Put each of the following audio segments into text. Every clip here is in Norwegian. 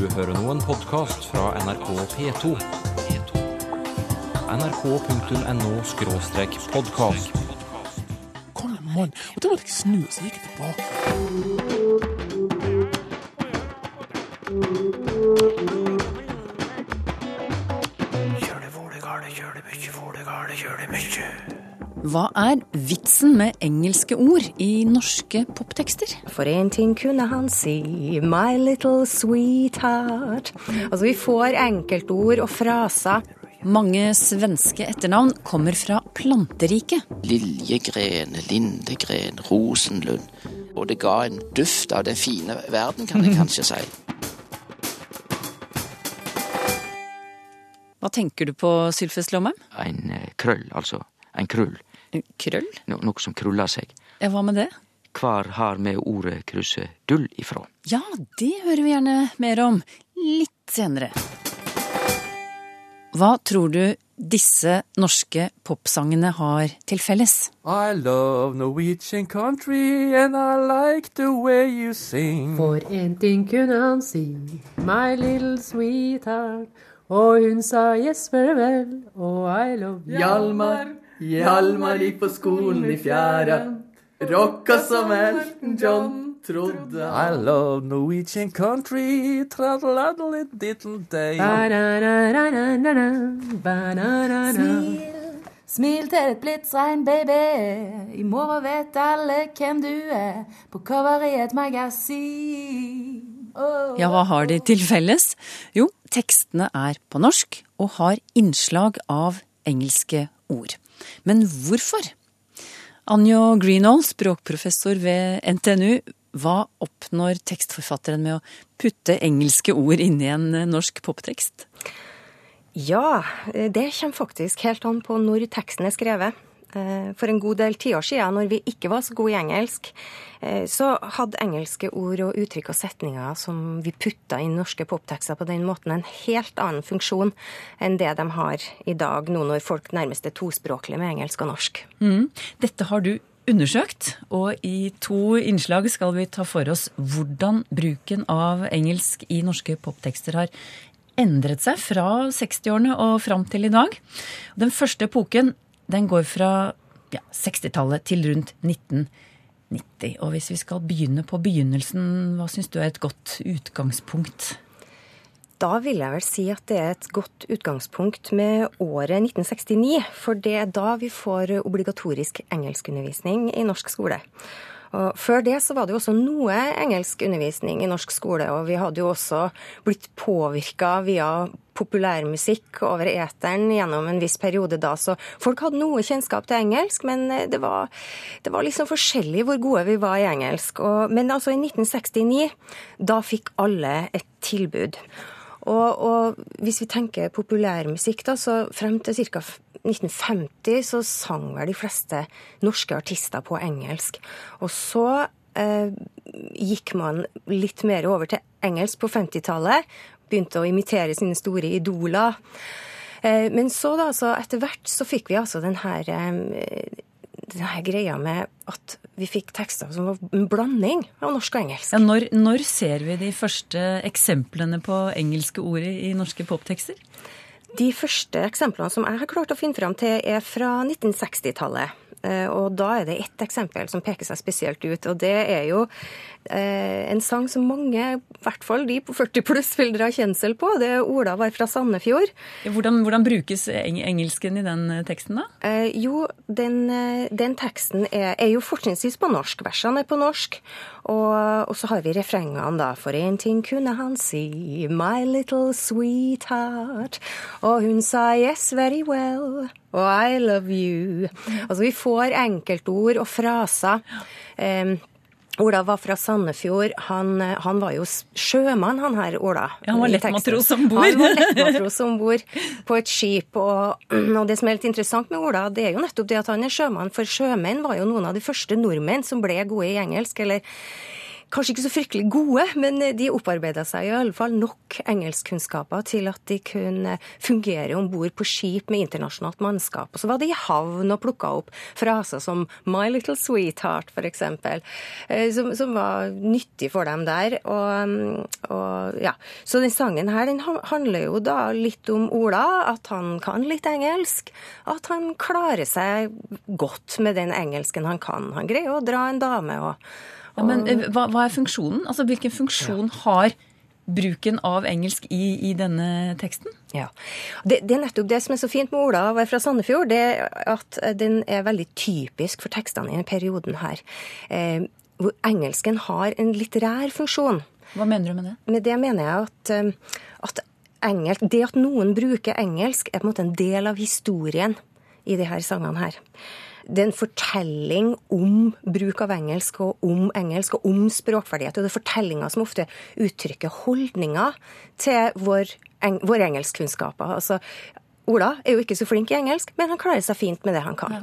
Du hører nå en podkast fra NRK P2. nrk.no-podkast. Kom mann. Og da måtte jeg snu, så gikk jeg tilbake. Hva er vitsen med engelske ord i norske poptekster? For én ting kunne han si, my little sweetheart. Altså, vi får enkeltord og fraser. Mange svenske etternavn kommer fra planteriket. Liljegren, lindegren, rosenlund. Og det ga en duft av den fine verden, kan jeg kanskje si. Hva tenker du på, Sylfest Lomheim? En eh, krøll, altså. En krull. Krøll? No noe som kruller seg. Ja, hva med det? Hvor har vi ordet krusedull ifra? Ja, det hører vi gjerne mer om litt senere. Hva tror du disse norske popsangene har til felles? I love Norwegian country, and I like the way you sing. For en ting kunne han si, my little sweetheart. Og hun sa yes very well, og I love. Hjalmar, Hjalmar gikk på skolen i fjæra. Rocka som Elton John trodde I love Norwegian country. Smil, smil til et blitsregn, baby. I morgen vet alle hvem du er. På cover i et magasin. Oh. Ja, hva har de til felles? Jo, tekstene er på norsk og har innslag av engelske ord. Men hvorfor? Anjo Greenall, språkprofessor ved NTNU, hva oppnår tekstforfatteren med å putte engelske ord inn i en norsk poptekst? Ja, det kommer faktisk helt an på når teksten er skrevet. Eh, For en god del tiår siden, når vi ikke var så gode i engelsk, eh, så hadde engelske ord og uttrykk og setninger som vi putta inn norske poptekster på den måten, en helt annen funksjon enn det de har i dag, nå når folk nærmest er tospråklige med engelsk og norsk. Mm. Dette har du undersøkt, og i to innslag skal vi ta for oss hvordan bruken av engelsk i norske poptekster har endret seg fra 60-årene og fram til i dag. Den første epoken den går fra ja, 60-tallet til rundt 1990. Og hvis vi skal begynne på begynnelsen, hva syns du er et godt utgangspunkt? Da vil jeg vel si at det er et godt utgangspunkt med året 1969, for det er da vi får obligatorisk engelskundervisning i norsk skole. Og før det så var det jo også noe engelskundervisning i norsk skole, og vi hadde jo også blitt påvirka via populærmusikk over eteren gjennom en viss periode da, så folk hadde noe kjennskap til engelsk, men det var, det var liksom forskjellig hvor gode vi var i engelsk. Og, men altså i 1969, da fikk alle et tilbud. Og, og hvis vi tenker populærmusikk, da, så frem til ca. 1950 så sang vel de fleste norske artister på engelsk. Og så eh, gikk man litt mer over til engelsk på 50-tallet. Begynte å imitere sine store idoler. Eh, men så da, så etter hvert så fikk vi altså den her, eh, den her greia med at vi fikk tekster som var en blanding av norsk og engelsk. Ja, når, når ser vi de første eksemplene på engelske ord i norske poptekster? De første eksemplene som jeg har klart å finne fram til, er fra 1960-tallet. Og da er det ett eksempel som peker seg spesielt ut, og det er jo en sang som mange, i hvert fall de på 40 pluss, vil dra kjensel på. Det er Ola var fra Sandefjord. Hvordan, hvordan brukes eng engelsken i den teksten, da? Eh, jo, den, den teksten er, er, jo fortrinnsvis på norsk. Versene er på norsk. Og, og så har vi refrengene, da. For én ting kunne han si, my little sweetheart. Og hun sa yes, very well. Og I love you. Altså, vi får enkeltord og fraser. Um, Ola var fra Sandefjord. Han, han, var jo sjømann, han her Ola. Ja, han var lettmatros om bord. Han var lettmatros om bord på et skip. Og, og, det som er litt interessant med Ola, det er jo nettopp det at han er sjømann. For sjømenn var jo noen av de første nordmenn som ble gode i engelsk, eller kanskje ikke så fryktelig gode, men de opparbeida seg i alle fall nok engelskkunnskaper til at de kunne fungere om bord på skip med internasjonalt mannskap. Og så var de i havn og plukka opp fraser som 'My little sweetheart', f.eks., som, som var nyttig for dem der. Og, og, ja. Så den sangen her den handler jo da litt om Ola, at han kan litt engelsk. At han klarer seg godt med den engelsken han kan. Han greier å dra en dame og ja, men eh, hva, hva, er funksjonen? Altså, Hvilken funksjon ja. har bruken av engelsk i, i denne teksten? Ja, det, det, er nettopp det som er så fint med Ola fra Sandefjord. det er At den er veldig typisk for tekstene i denne perioden her. Eh, hvor engelsken har en litterær funksjon. Hva mener du med det? Med det mener jeg at, eh, at engelsk, det at noen bruker engelsk, er på en måte en del av historien i de her sangene her det er en fortelling om bruk av engelsk og om engelsk og om språkverdighet, Og det er fortellinger som ofte uttrykker holdninger til vår, eng, våre engelskkunnskaper. Altså, Ola er jo ikke så flink i engelsk, men han klarer seg fint med det han kan. Ja.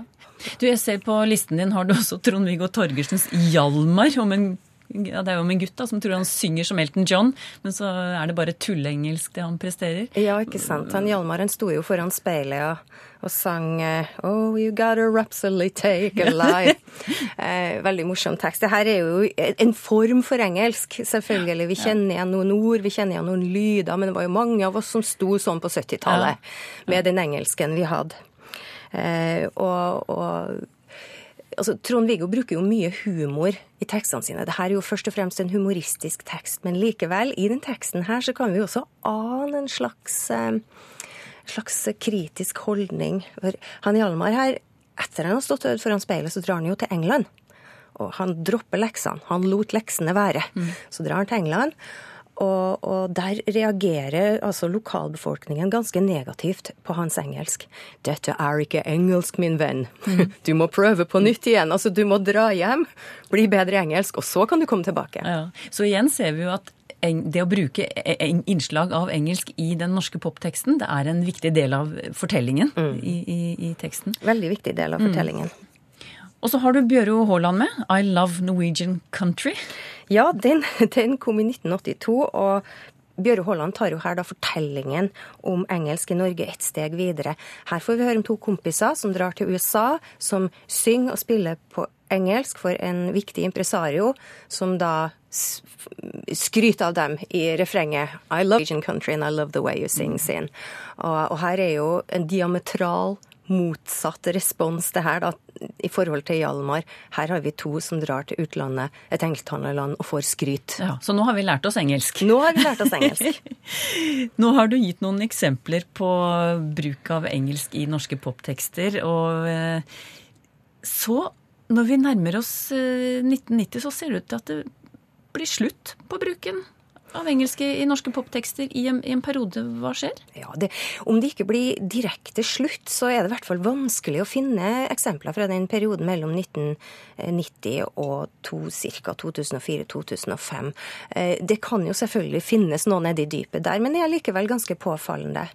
Du, Jeg ser på listen din har du også Trond-Viggo Torgersens 'Hjalmar', om en ja, Det er jo om en gutt da, som tror han synger som Elton John, men så er det bare tulleengelsk det han presterer. Ja, ikke sant. Han Hjalmaren sto jo foran speilet og, og sang eh, Oh, you gotta rapsally take a lie. eh, veldig morsom tekst. Det her er jo en form for engelsk, selvfølgelig. Vi kjenner igjen noen ord, vi kjenner igjen noen lyder, men det var jo mange av oss som sto sånn på 70-tallet ja. med den engelsken vi hadde. Eh, og, og altså, Trond-Viggo bruker jo mye humor i tekstene sine. Dette er jo først og fremst en humoristisk tekst, men likevel, i den teksten her så kan vi også ane en slags, eh, slags kritisk holdning. Han Hjalmar her, etter han har stått foran speilet, så drar han jo til England. Og han dropper leksene. Han lot leksene være. Mm. Så drar han til England. Og, og, der reagerer altså lokalbefolkningen ganske negativt på hans engelsk. 'Dette er ikke engelsk, min venn. Mm. Du må prøve på nytt igjen. Altså, du må dra hjem, bli bedre engelsk, og så kan du komme tilbake'. Ja. Så igjen ser vi jo at det å bruke e, innslag av engelsk i den norske popteksten, det er en viktig del av fortellingen mm. i, i, i, teksten. Veldig viktig del av fortellingen. Mm. Og så har du Bjøro Haaland med, 'I Love Norwegian Country'. Ja, den, den kom i 1982. og Bjøre Haaland tar jo her da fortellingen om engelsk i Norge et steg videre. Her får vi høre om to kompiser som drar til USA, som synger og spiller på engelsk for en viktig impresario, som da skryter av dem i refrenget I love Asian country and I love the way you sing sin. Og, og her er jo en diametral motsatt respons det her, da, i forhold til Hjalmar. Her har vi to som drar til utlandet, et engelsktalende land, og får skryt. Ja, Så nå har vi lært oss engelsk? Nå har vi lært oss engelsk. nå har du gitt noen eksempler på bruk av engelsk i norske poptekster. Og eh, så, når vi nærmer oss 1990, eh, så ser det ut til at det blir slutt på bruken av engelske i norske poptekster i en, i en periode. Hva skjer? Ja, det, Om det ikke blir direkte slutt, så er det i hvert fall vanskelig å finne eksempler fra den perioden mellom 1990 og ca. 2004-2005. Eh, det kan jo selvfølgelig finnes noe nede i dypet der, men det er likevel ganske påfallende.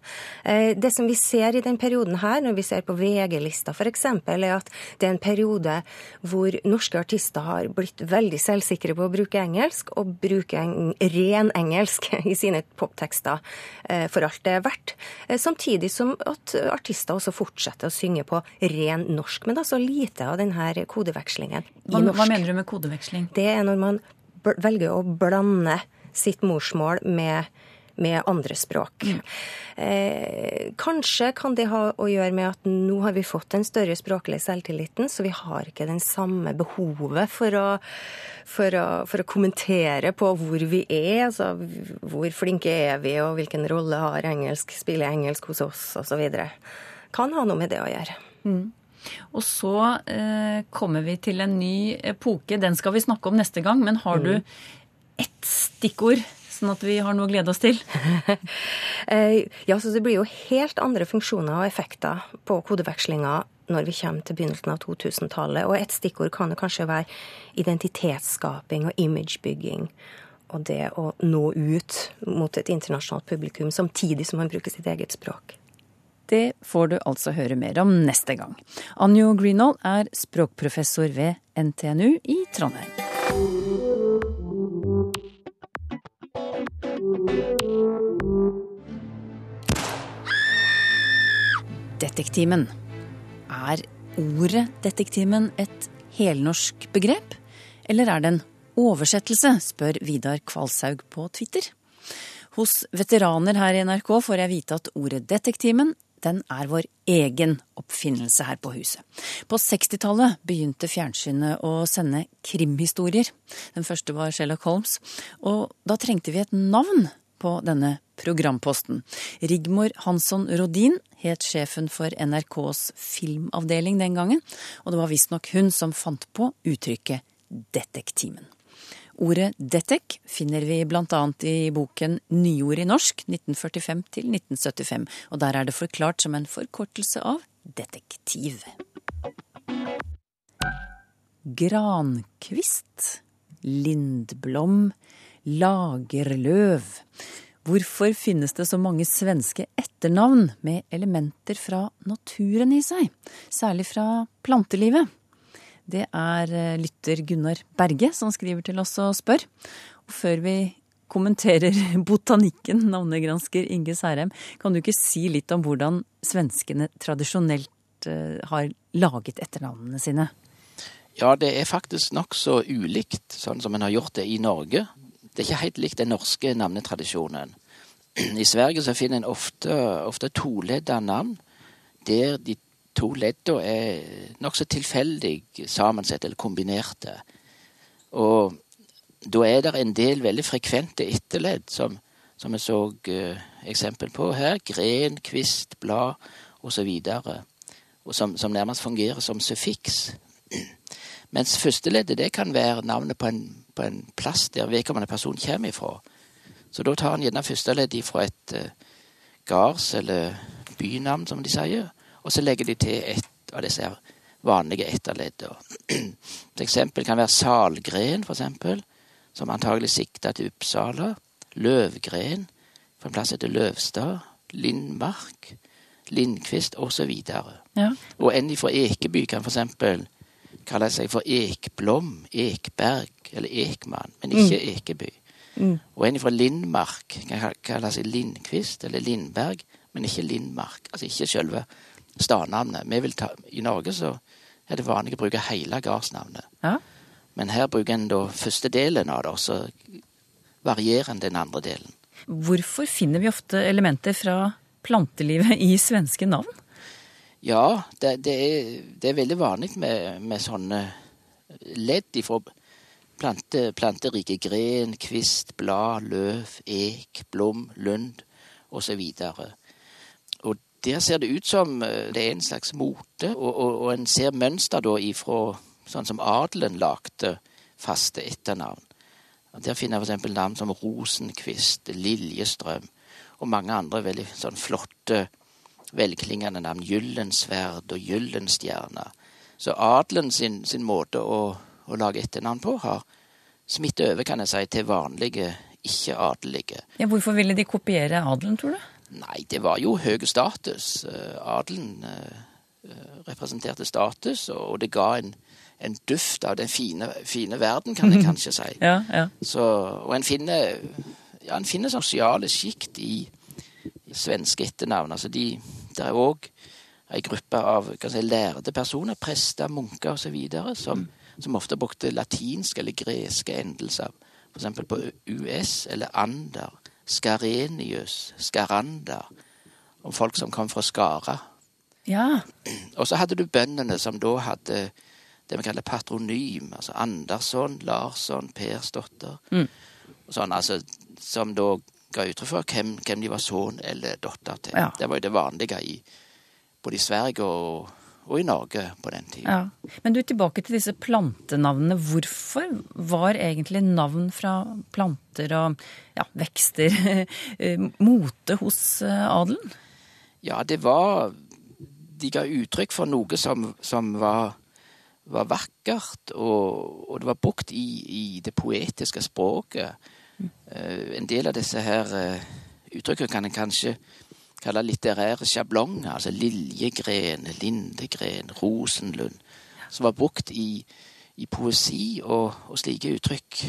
Eh, det som vi ser i den perioden her, når vi ser på VG-lista f.eks., er at det er en periode hvor norske artister har blitt veldig selvsikre på å bruke engelsk, og bruke en ren engelsk i sine poptekster eh, for alt det er verdt. Eh, samtidig som at artister også fortsetter å synge på ren norsk. Men er lite av denne kodevekslingen i norsk. Hva mener du med kodeveksling? Det er når man velger å blande sitt morsmål med med andre språk. Mm. Eh, kanskje kan det ha å gjøre med at nå har vi fått den større språklige selvtilliten, så vi har ikke den samme behovet for å, for å, for å kommentere på hvor vi er. Altså hvor flinke er vi, og hvilken rolle har engelsk, spiller engelsk hos oss, osv. Kan ha noe med det å gjøre. Mm. Og så eh, kommer vi til en ny epoke. Den skal vi snakke om neste gang. Men har du mm. ett stikkord sånn at vi har noe å glede oss til? Eh, ja, så Det blir jo helt andre funksjoner og effekter på kodevekslinga når vi kommer til begynnelsen av 2000-tallet. Og et stikkord kan jo kanskje være identitetsskaping og imagebygging. Og det å nå ut mot et internasjonalt publikum samtidig som man bruker sitt eget språk. Det får du altså høre mer om neste gang. Anjo Greenhold er språkprofessor ved NTNU i Trondheim. Detektimen. Er ordet detektimen et helnorsk begrep, eller er det en oversettelse, spør Vidar Kvalshaug på Twitter. Hos veteraner her i NRK får jeg vite at ordet detektimen den er vår egen oppfinnelse her på huset. På 60-tallet begynte fjernsynet å sende krimhistorier. Den første var Sherlock Holmes. Og da trengte vi et navn på denne programposten. Rigmor Hansson Rodin het sjefen for NRKs filmavdeling den gangen, og det var visstnok hun som fant på uttrykket detektimen. Ordet detek finner vi bl.a. i boken Nyord i norsk 1945 til 1975, og der er det forklart som en forkortelse av detektiv. Grankvist, lindblom, lagerløv. Hvorfor finnes det så mange svenske etternavn med elementer fra naturen i seg, særlig fra plantelivet? Det er eh, lytter Gunnar Berge som skriver til oss og spør. Og før vi kommenterer botanikken, navnegransker Inge Særheim, kan du ikke si litt om hvordan svenskene tradisjonelt eh, har laget etternavnene sine? Ja, det er faktisk nokså ulikt sånn som en har gjort det i Norge. Det er ikke helt likt den norske navnetradisjonen. I Sverige så finner en ofte, ofte toledda navn der de to ledda er nokså tilfeldig sammensatt eller kombinerte. Og da er det en del veldig frekvente etterledd, som, som jeg så uh, eksempel på her. Gren, kvist, blad osv. Og som, som nærmest fungerer som suffiks. Mens førsteleddet det kan være navnet på en, på en plass der vedkommende person kommer ifra. Så da tar han gjerne førsteleddet fra et uh, gards- eller bynavn, som de sier, og så legger de til et av disse her vanlige etterleddene. Et eksempel kan være salgren, for eksempel, som antagelig sikta til Uppsala. Løvgren, for en plass heter Løvstad. Lindmark, Lindqvist osv. Ja. Og en fra Ekeby kan for eksempel kalle seg for Ekblom, Ekberg eller Ekmann, men ikke Ekeby. Og en fra Lindmark kan kalle seg Lindqvist eller Lindberg, men ikke Lindmark. Altså ikke selve stadnavnet. Ta, I Norge så er det vanlig å bruke hele gardsnavnet. Ja. Men her bruker en da første delen av det, og så varierer en den andre delen. Hvorfor finner vi ofte elementer fra plantelivet i svenske navn? Ja, det, det, er, det er veldig vanlig med, med sånne ledd ifra plante, planterike gren, kvist, blad, løv, ek, blom, lund osv. Og der ser det ut som eh, det er en slags mote, og, og, og en ser mønster da ifra sånn som adelen lagde faste etternavn. Der finner jeg f.eks. navn som Rosenkvist, Liljestrøm og mange andre veldig sånn flotte, velklingende navn. Gyllensverd og Gyllenstjerne. Så adelen sin, sin måte å, å lage etternavn på har smittet over, kan jeg si, til vanlige ikke-adelige. Ja, hvorfor ville de kopiere adelen, tror du? Nei, det var jo høy status. Eh, Adelen eh, representerte status, og det ga en, en duft av den fine, fine verden, kan jeg kanskje si. Ja, ja. Så, og en finner, ja, en finner sosiale sjikt i, i svenske etternavn. Altså de, det er òg ei gruppe av si, lærde personer, prester, munker osv., som, som ofte brukte latinske eller greske endelser. Eksempel på US eller ander. Skarenius, Skarander. Om folk som kom fra Skara. Ja. Og så hadde du bøndene som da hadde det vi kaller patronym. Altså Andersson, Larsson, Persdotter. Mm. Sånn, altså, som da ga uttrykk for hvem, hvem de var sønn eller datter til. Ja. Det var jo det vanlige i både i Sverige og, og i Norge på den tiden. ja. Men du, tilbake til disse plantenavnene. Hvorfor var egentlig navn fra planter og ja, vekster eh, mote hos eh, adelen? Ja, det var De ga uttrykk for noe som, som var, var vakkert, og, og det var brukt i, i det poetiske språket. Eh, en del av disse her uh, uttrykkene kan en kanskje kalle litterære sjablonger. Altså liljegren, lindegren, rosenlund. Som var brukt i, i poesi, og, og slike uttrykk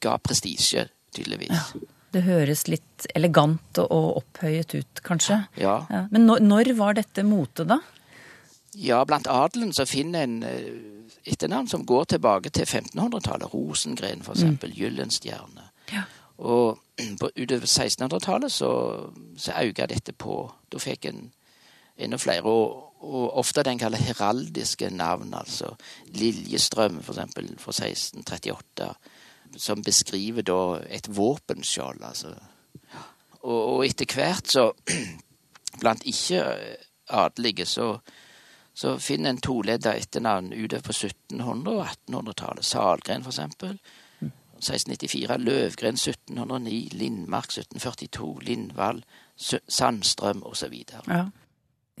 ga prestisje, tydeligvis. Det høres litt elegant og opphøyet ut, kanskje. Ja. Ja. Men når, når var dette mote, da? Ja, blant adelen så finner en eh, etternavn som går tilbake til 1500-tallet. Rosengren, for eksempel. Gyllenstjerne. Og på, utover 1600-tallet så, så økte dette på. Da fikk en enda flere. Og, og ofte den kaller heraldiske navn, altså Liljestrøm, for eksempel, fra 1638. Som beskriver da et våpenskjold, altså. Og, og etter hvert så Blant ikke-adelige så så finner en toledda etternavn utover på 1700- og 1800-tallet. Salgren, for eksempel. 1694. Løvgren 1709. Lindmark 1742. Lindvall. Sandstrøm osv. Ja.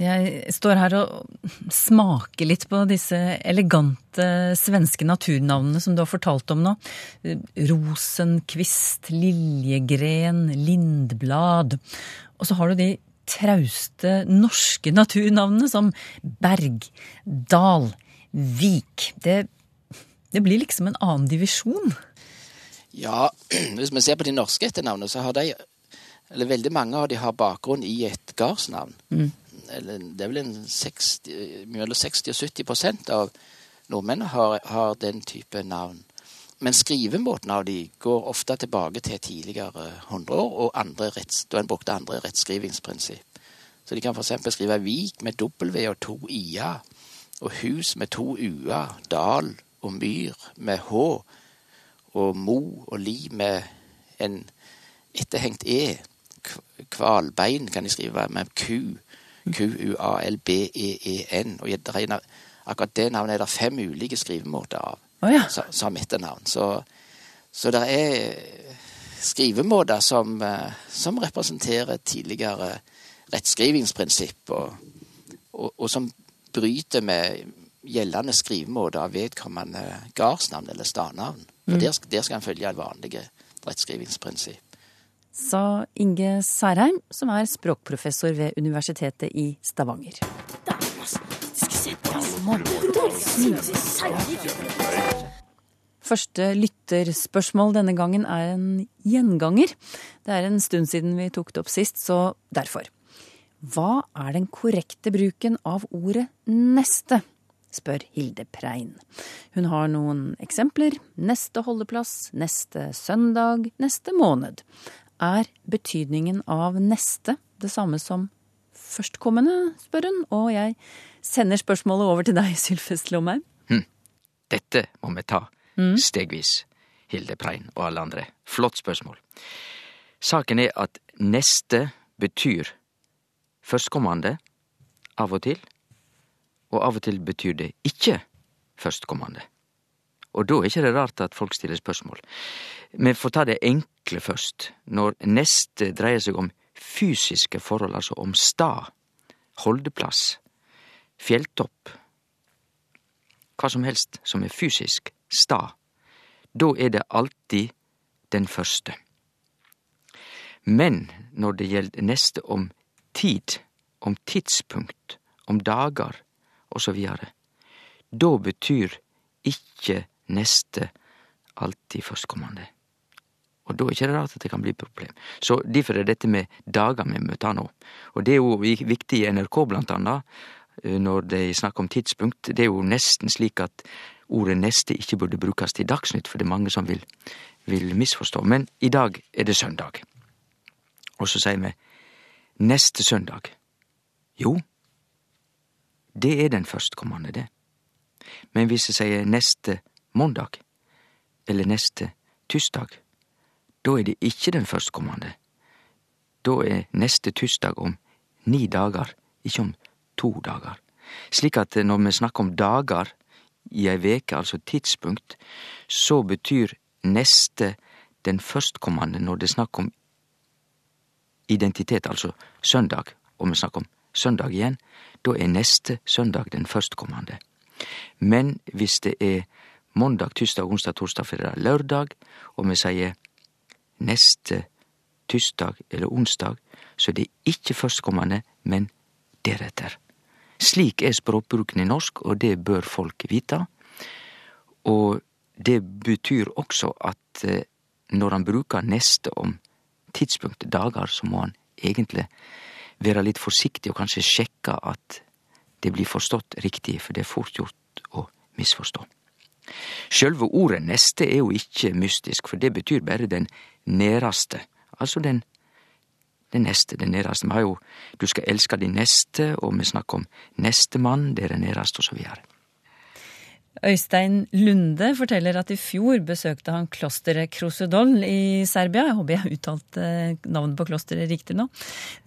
Jeg står her og smaker litt på disse elegante svenske naturnavnene som du har fortalt om nå. Rosenkvist, liljegren, lindblad. Og så har du de trauste norske naturnavnene som Berg, Dal, Vik. Det, det blir liksom en annen divisjon. Ja, hvis vi ser på de norske etternavnene, så har de Eller veldig mange av de har bakgrunn i et gardsnavn. Mm. det er vel en 60, mellom 60 og 70 prosent av nordmennene har, har den type navn. Men skrivemåten av de går ofte tilbake til tidligere hundre år, og andre retts, da en brukte andre rettskrivingsprinsipp. Så de kan f.eks. skrive Vik med W og to I-er, og hus med to U-er, dal og myr med H, og mo og li med en etterhengt E. Kvalbein kan jeg skrive med Q. Q-U-A-L-B-E-E-N. Og regner, akkurat det navnet er det fem ulike skrivemåter av oh, ja. som etternavn. Så, så det er skrivemåter som, eh, som representerer tidligere rettskrivingsprinsipp og, og, og som bryter med gjeldende skrivemåte av vedkommende gardsnavn eller stadnavn. For der, der skal en følge vanlige rettskrivingsprinsipp. Sa Inge Særheim, som er språkprofessor ved Universitetet i Stavanger. Første lytterspørsmål denne gangen er en gjenganger. Det er en stund siden vi tok det opp sist, så derfor. Hva er den korrekte bruken av ordet neste? Spør Hilde Prein. Hun har noen eksempler. Neste holdeplass, neste søndag, neste måned. Er betydningen av neste det samme som førstkommende, spør hun, og jeg sender spørsmålet over til deg, Sylfest Lomheim. Dette må vi ta stegvis, Hilde Prein og alle andre. Flott spørsmål. Saken er at neste betyr førstkommende av og til, og av og til betyr det ikke førstkommande. Og da er det rart at folk stiller spørsmål. Vi får ta det enkle først. Når neste dreier seg om fysiske forhold, altså om stad, holdeplass, fjelltopp, hva som helst som er fysisk, stad, da er det alltid den første. Men når det gjelder neste om tid, om tidspunkt, om dager osv., da betyr ikke neste alltid førstkommende. Og da er det ikke det rart at det kan bli problem. Så derfor er dette med dager vi møter nå. Og det er jo viktig i NRK blant annet, når når de snakker om tidspunkt. Det er jo nesten slik at ordet neste ikke burde brukes til Dagsnytt, for det er mange som vil, vil misforstå. Men i dag er det søndag. Og så sier vi neste søndag. Jo, det er den førstkommende, det. Men hvis jeg sier neste mandag, eller neste tirsdag, da er det ikke den førstkommende. Da er neste tirsdag om ni dager, ikke om to dager. Slik at når vi snakker om dager i ei veke, altså tidspunkt, så betyr neste den førstkommende når det er snakk om identitet, altså søndag, og vi snakker om søndag igjen, da er neste søndag den førstkommende. Men hvis det er mandag, tirsdag, onsdag, torsdag, fredag, lørdag, og vi sier neste tirsdag eller onsdag, så er det ikke førstkommende, men deretter. Slik er språkbruken i norsk, og det bør folk vite. Og det betyr også at eh, når han bruker neste om tidspunkt, dager, så må han egentlig være litt forsiktig og kanskje sjekke at det blir forstått riktig, for det er fort gjort å misforstå. Sjølve ordet neste er jo ikke mystisk, for det betyr bare den næraste, altså den, den neste, den næraste. Vi har jo Du skal elske din neste, og vi snakker om nestemann, den næraste, og så videre. Øystein Lunde forteller at i fjor besøkte han klosteret Krosedol i Serbia. Jeg håper jeg har uttalt eh, navnet på klosteret riktig nå.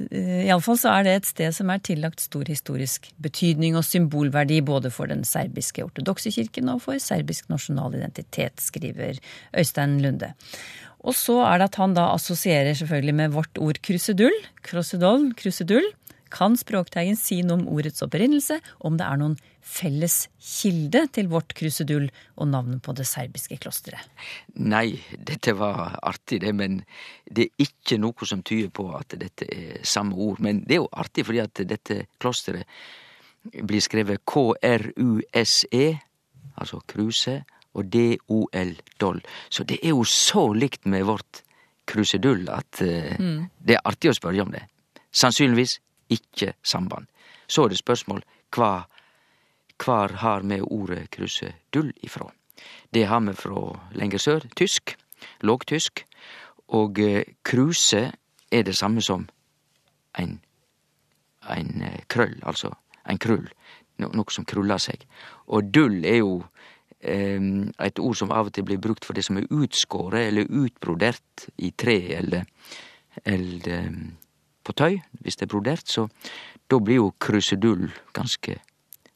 Eh, Iallfall så er det et sted som er tillagt stor historisk betydning og symbolverdi både for den serbiske ortodokse kirken og for serbisk nasjonal identitet, skriver Øystein Lunde. Og så er det at han da assosierer selvfølgelig med vårt ord krusedull. krosedol, krusedull. Kan språkteigen si noe om ordets opprinnelse, om det er noen felles kilde til vårt krusedull og navnet på det serbiske klosteret? Nei, dette var artig, det, men det er ikke noe som tyder på at dette er samme ord. Men det er jo artig fordi at dette klosteret blir skrevet K-R-U-S-E, altså kruse, og D-O-L, doll. Så det er jo så likt med vårt krusedull at mm. det er artig å spørre om det. Sannsynligvis ikke samband. Så er det spørsmål hva Kvar har vi ordet krusedull ifrå? Det har vi fra lenger sør, tysk, lågtysk, og eh, kruse er det samme som ein, ein eh, krøll, altså ein krull, noe som krullar seg. Og dull er jo eh, et ord som av og til blir brukt for det som er utskåret eller utbrodert i tre eller, eller eh, på tøy, hvis det er brodert, så da blir jo krusedull ganske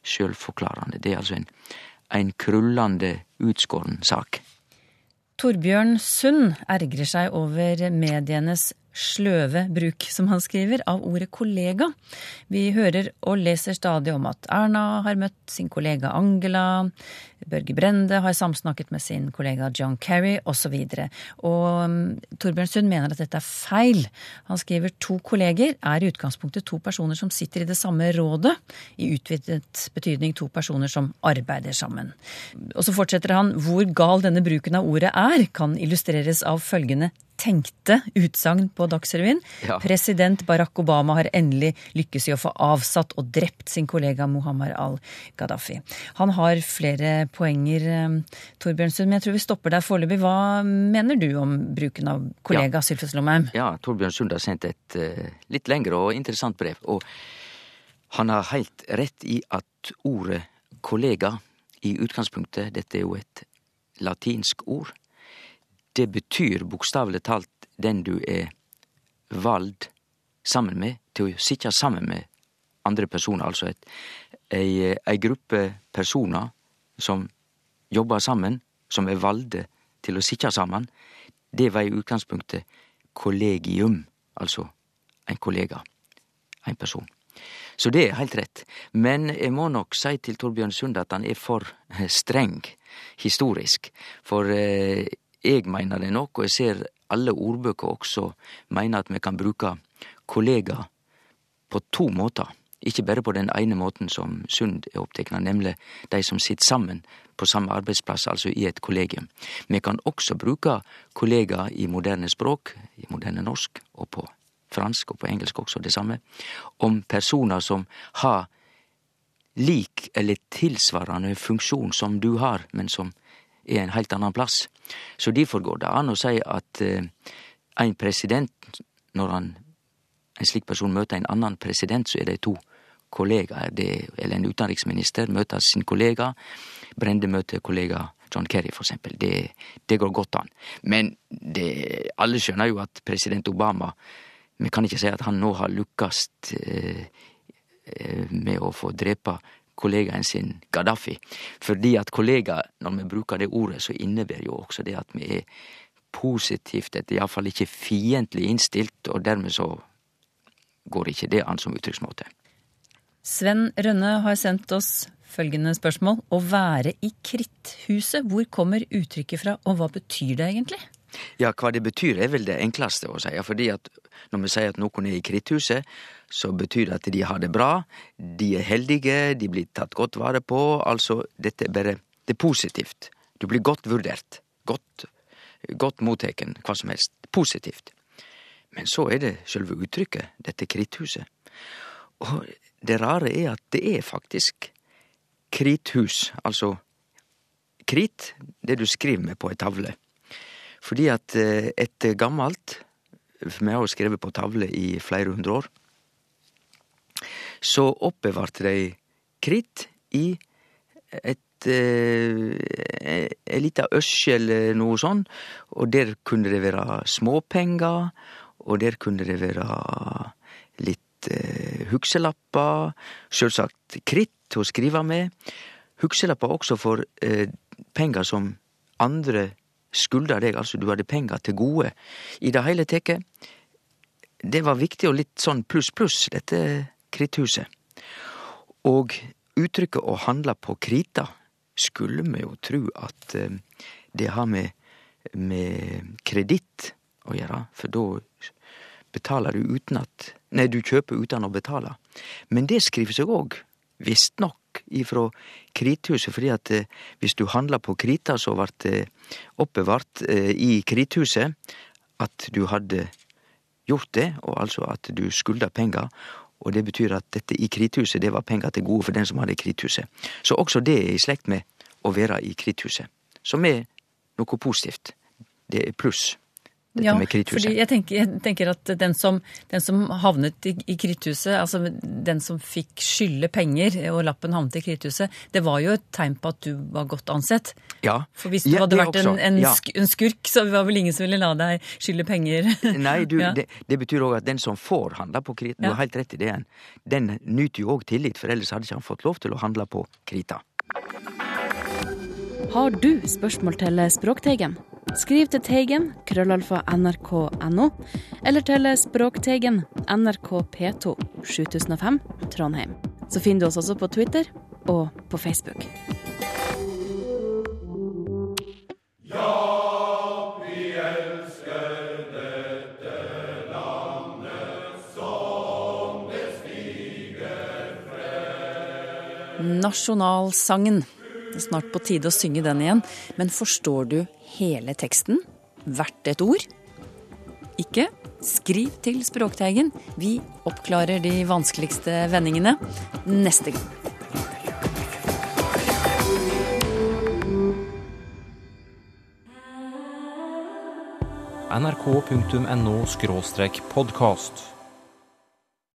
sjølvforklarande. Det er altså en, en krullende, utskåren sak. Torbjørn Sund ergrer seg over medienes sløve bruk, som han skriver, av ordet kollega. Vi hører og leser stadig om at Erna har møtt sin kollega Angela, Børge Brende har samsnakket med sin kollega John Kerry, osv. Og, og um, Torbjørn Sund mener at dette er feil. Han skriver to kolleger er i utgangspunktet to personer som sitter i det samme rådet, i utvidet betydning to personer som arbeider sammen. Og så fortsetter han hvor gal denne bruken av ordet er, kan illustreres av følgende tenkte utsagn på Dagsrevyen. Ja. President Barack Obama har endelig lykkes i å få avsatt og drept sin kollega Muhammar al-Gaddafi. Han har flere poenger, eh, Torbjørn Sund, men jeg tror vi stopper der foreløpig. Hva mener du om bruken av kollega Ja. Sylfes Lomheim? Ja, Torbjørn Sund har sendt et uh, litt lengre og interessant brev. Og han har helt rett i at ordet kollega i utgangspunktet, dette er jo et latinsk ord, det betyr bokstavelig talt den du er vald sammen med til å sitte sammen med andre personer. Altså et, ei, ei gruppe personer som jobber sammen, som er valde til å sitte sammen. Det var i utgangspunktet kollegium, altså en kollega, en person. Så det er heilt rett. Men jeg må nok si til Torbjørn Sund at han er for streng historisk. For eh, jeg mener det nok, og jeg ser alle ordbøker også mener at vi kan bruke kollega på to måter. Ikke bare på den ene måten som Sund er opptatt av, nemlig de som sitter sammen på samme arbeidsplass, altså i et kollegium. Vi kan også bruke kollega i moderne språk, i moderne norsk, og på fransk og på engelsk også det samme, om personer som har lik eller tilsvarende funksjon som du har, men som er en heilt annan plass. Så derfor går det an å si at en ein president, når han, en slik person møter en annan president, så er de to kollegaer. Det, eller en utenriksminister møter sin kollega. Brende møter kollega John Kerry, for eksempel. Det, det går godt an. Men det, alle skjønner jo at president Obama Vi kan ikke si at han nå har lukkast eh, eh, med å få drepa kollegaen sin Gaddafi. Fordi at kollega, når vi bruker det ordet, så innebærer jo også det at vi er positivt, etter iallfall ikke fiendtlig innstilt, og dermed så går ikke det an som uttrykksmåte. Sven Rønne har sendt oss følgende spørsmål. Å være i kritthuset, hvor kommer uttrykket fra, og hva betyr det egentlig? Ja, hva det betyr er vel det enkleste å si, fordi at når vi sier at noen er i kritthuset, så betyr det at de har det bra, de er heldige, de blir tatt godt vare på, altså dette er bare det er positivt. Du blir godt vurdert, godt, godt motteken, hva som helst. Positivt. Men så er det sjølve uttrykket, dette kritthuset. Og det rare er at det er faktisk krithus, altså krit, det du skriver med på ei tavle. Fordi at et etter gammalt, for vi har jo skrevet på tavle i flere hundre år, så oppbevarte de kritt i et eh, ei lita øsje eller noe sånn, og der kunne det være småpenger, og der kunne det være litt eh, hukselapper, sjølvsagt kritt å skrive med, hukselapper også for eh, penger som andre skulda deg, altså du hadde penger til gode. I det hele tatt, det var viktig og litt sånn pluss-pluss, dette kritthuset. Og uttrykket å handle på krita skulle vi jo tru at eh, det har med, med kreditt å gjøre, for da betaler du uten at Nei, du kjøper uten å betale. Men det skriver seg òg, visstnok, ifra krithuset, fordi at eh, hvis du handla på krita, så vart det oppbevart eh, i krithuset at du hadde gjort det, og altså at du skulda penger. Og det betyr at dette i krithuset, det var penger til gode for den som hadde krithuset. Så også det er i slekt med å være i krithuset. Som er noe positivt. Det er pluss, dette Ja, med kritthuset? fordi jeg tenker, jeg tenker at den som, den som havnet i, i kritthuset, altså den som fikk skylde penger og lappen havnet i kritthuset, det var jo et tegn på at du var godt ansett. Ja, For hvis du ja, hadde vært en, en, Ja. sk en skurk, så var vel ingen som ville la deg skylde penger. Nei, du, Ja. det, det betyr òg at den som får handla på krita, du har helt rett i det, den nyter jo òg tillit, for ellers hadde ikke han fått lov til å handle på krita. Har du spørsmål til Språkteigen? Skriv til Teigen, krøllalfa nrk.no, eller til Språkteigen, NRK P2, 7005, Trondheim. Så finner du oss også på Twitter og på Facebook. Nasjonalsangen. Det er snart på tide å synge den igjen. Men forstår du hele teksten? Hvert et ord? Ikke? Skriv til Språkteigen. Vi oppklarer de vanskeligste vendingene neste gang. nrk.no podkast.